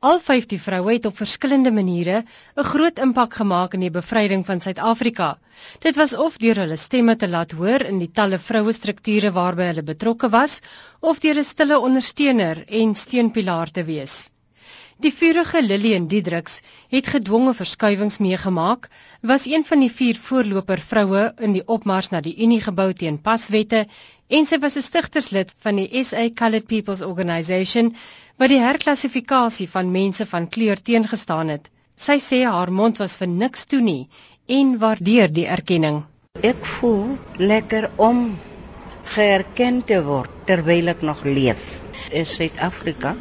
Al 50 vroue het op verskillende maniere 'n groot impak gemaak in die bevryding van Suid-Afrika. Dit was of deur hulle stemme te laat hoor in die talle vroue strukture waarby hulle betrokke was, of deur 'n stille ondersteuner en steunpilaar te wees. Die vurige Lillian Diedriks het gedwonge verskuiwings meegemaak, was een van die vier voorloper vroue in die opmars na die Unie gebou teen paswette en sy was 'n stigterslid van die SA Colored People's Organisation wat die herklassifikasie van mense van kleur teengestaan het. Sy sê haar mond was vir niks toe nie en waardeer die erkenning. Ek voel lekker om geerken te word terwyl ek nog leef. In Suid-Afrika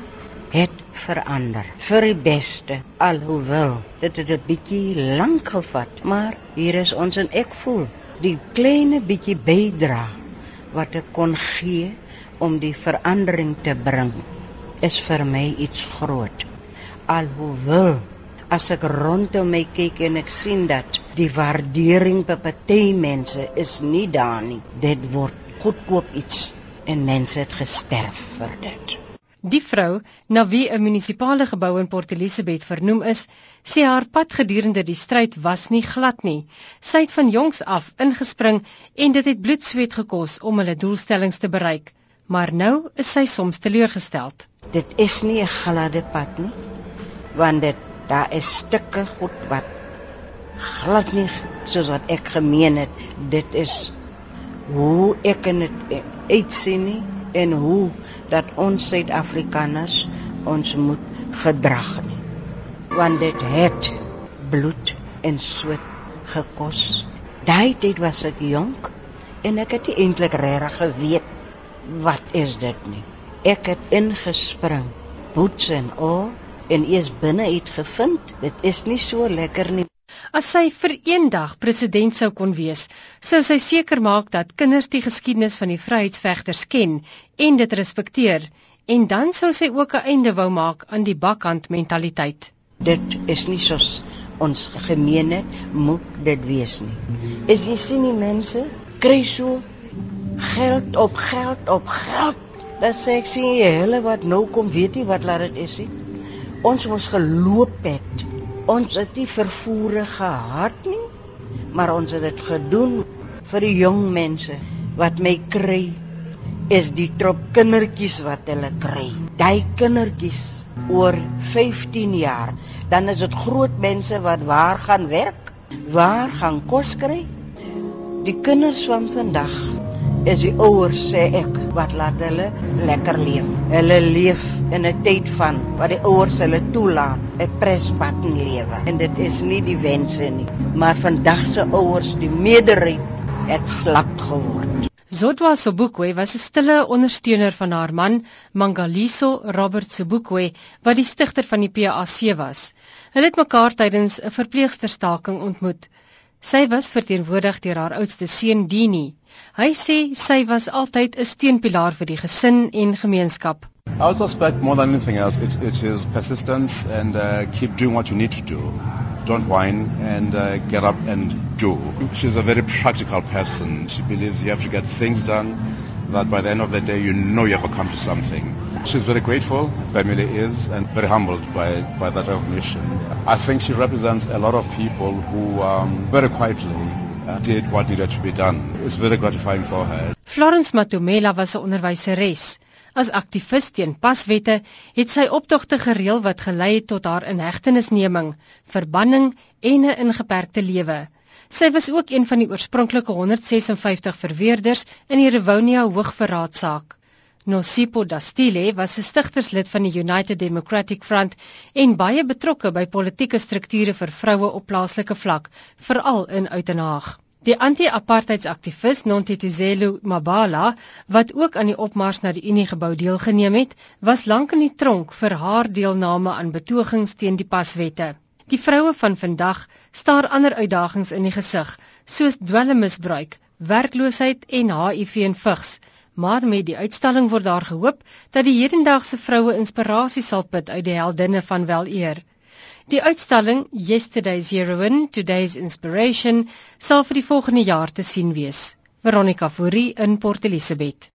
het verander vir die beste alhoewel dit het 'n bietjie lank gevat, maar hier is ons en ek voel die kleine bietjie bydra wat ek kon gee om die verandering te bring is vir my iets groot. Alhoewel as ek rondom my kyk en ek sien dat die waardering by party mense is nie daar nie. Dit word goedkoop iets en mense het gesterf vir dit. Die vrou, na wie 'n munisipale gebou in Port Elizabeth vernoem is, sê haar pad gedurende die stryd was nie glad nie. Sy het van jongs af ingespring en dit het bloed sweet gekos om hulle doelstellings te bereik. Maar nou is sy soms teleurgesteld dit is nie 'n gladde pad nie want dit daar is stukke goed wat glad nie soos wat ek gemeen het dit is hoe ek in dit uitsien nie en hoe dat ons Suid-Afrikaners ons moet gedrag nie. Want dit het bloed en sweet gekos. Daai tyd was ek jonk en ek het nie eintlik regtig geweet wat is dit nie. Ek het ingespring, boots en al en eers binne uit gevind, dit is nie so lekker nie. As sy vir eendag president sou kon wees, sou sy seker maak dat kinders die geskiedenis van die vryheidsvegters ken en dit respekteer en dan sou sy ook 'n einde wou maak aan die bakkant mentaliteit. Dit is nie soos ons gemeene moet dit wees nie. Is jy sien die mense kry so geld op geld op geld Dat sê ek sien jy hulle wat nou kom weet nie wat laat dit is nie. Ons moes geloop het. Ons het nie vervoere gehad nie, maar ons het dit gedoen vir die jong mense wat my kry is die trop kindertjies wat hulle kry. Daai kindertjies oor 15 jaar, dan is dit groot mense wat waar gaan werk, waar gaan kos kry. Die kinders van vandag is die ouers sê ek wat laat hulle lekker leef. Hulle leef in 'n tyd van wat die ouers hulle toelaat 'n presbatten lewe en dit is nie die wense nie, maar vandag se ouers, die meerderheid het slap geword. Zodwa Sobukwe was 'n stille ondersteuner van haar man, Mangaliso Robert Sobukwe, wat die stigter van die PAC was. Hulle het mekaar tydens 'n verpleegsterstaking ontmoet. Sy was verteenwoordig deur haar oudste seun Dini. Hy sê sy was altyd 'n steunpilaar vir die gesin en gemeenskap. I suspect more than anything else it, it is persistence and uh, keep doing what you need to do. Don't whine and uh, get up and do. She's a very practical person. She believes you have to get things done that by the end of the day you know you have accomplished something. She's very grateful, family is, and very humbled by, by that recognition. I think she represents a lot of people who um, very quietly did what needed to be done. It's very gratifying for her. Florence Matomela was 'n onderwyseres. As aktivis teen paswette het sy optogte gereël wat gelei het tot haar inhegtenisneming, verbanning en 'n ingeperkte lewe. Sy was ook een van die oorspronklike 156 verweerders in die Rivonia Hoogverraadsaak. Nosipo Dastile was 'n stigterslid van die United Democratic Front en baie betrokke by politieke strukture vir vroue op plaaslike vlak, veral in Uitenhaag. Die anti-apartheidsaktivis Nontutuzelo Mabala, wat ook aan die opmars na die Unie gebou deelgeneem het, was lank in die tronk vir haar deelname aan betogings teen die paswette. Die vroue van vandag staar ander uitdagings in die gesig, soos dwelmmisbruik, werkloosheid en HIV en vigs maar met die uitstalling word daar gehoop dat die hedendaagse vroue inspirasie sal put uit die heldinne van weleer. Die uitstalling Yesterday's Heroine, Today's Inspiration sal vir die volgende jaar te sien wees. Veronica Fourie in Port Elizabeth.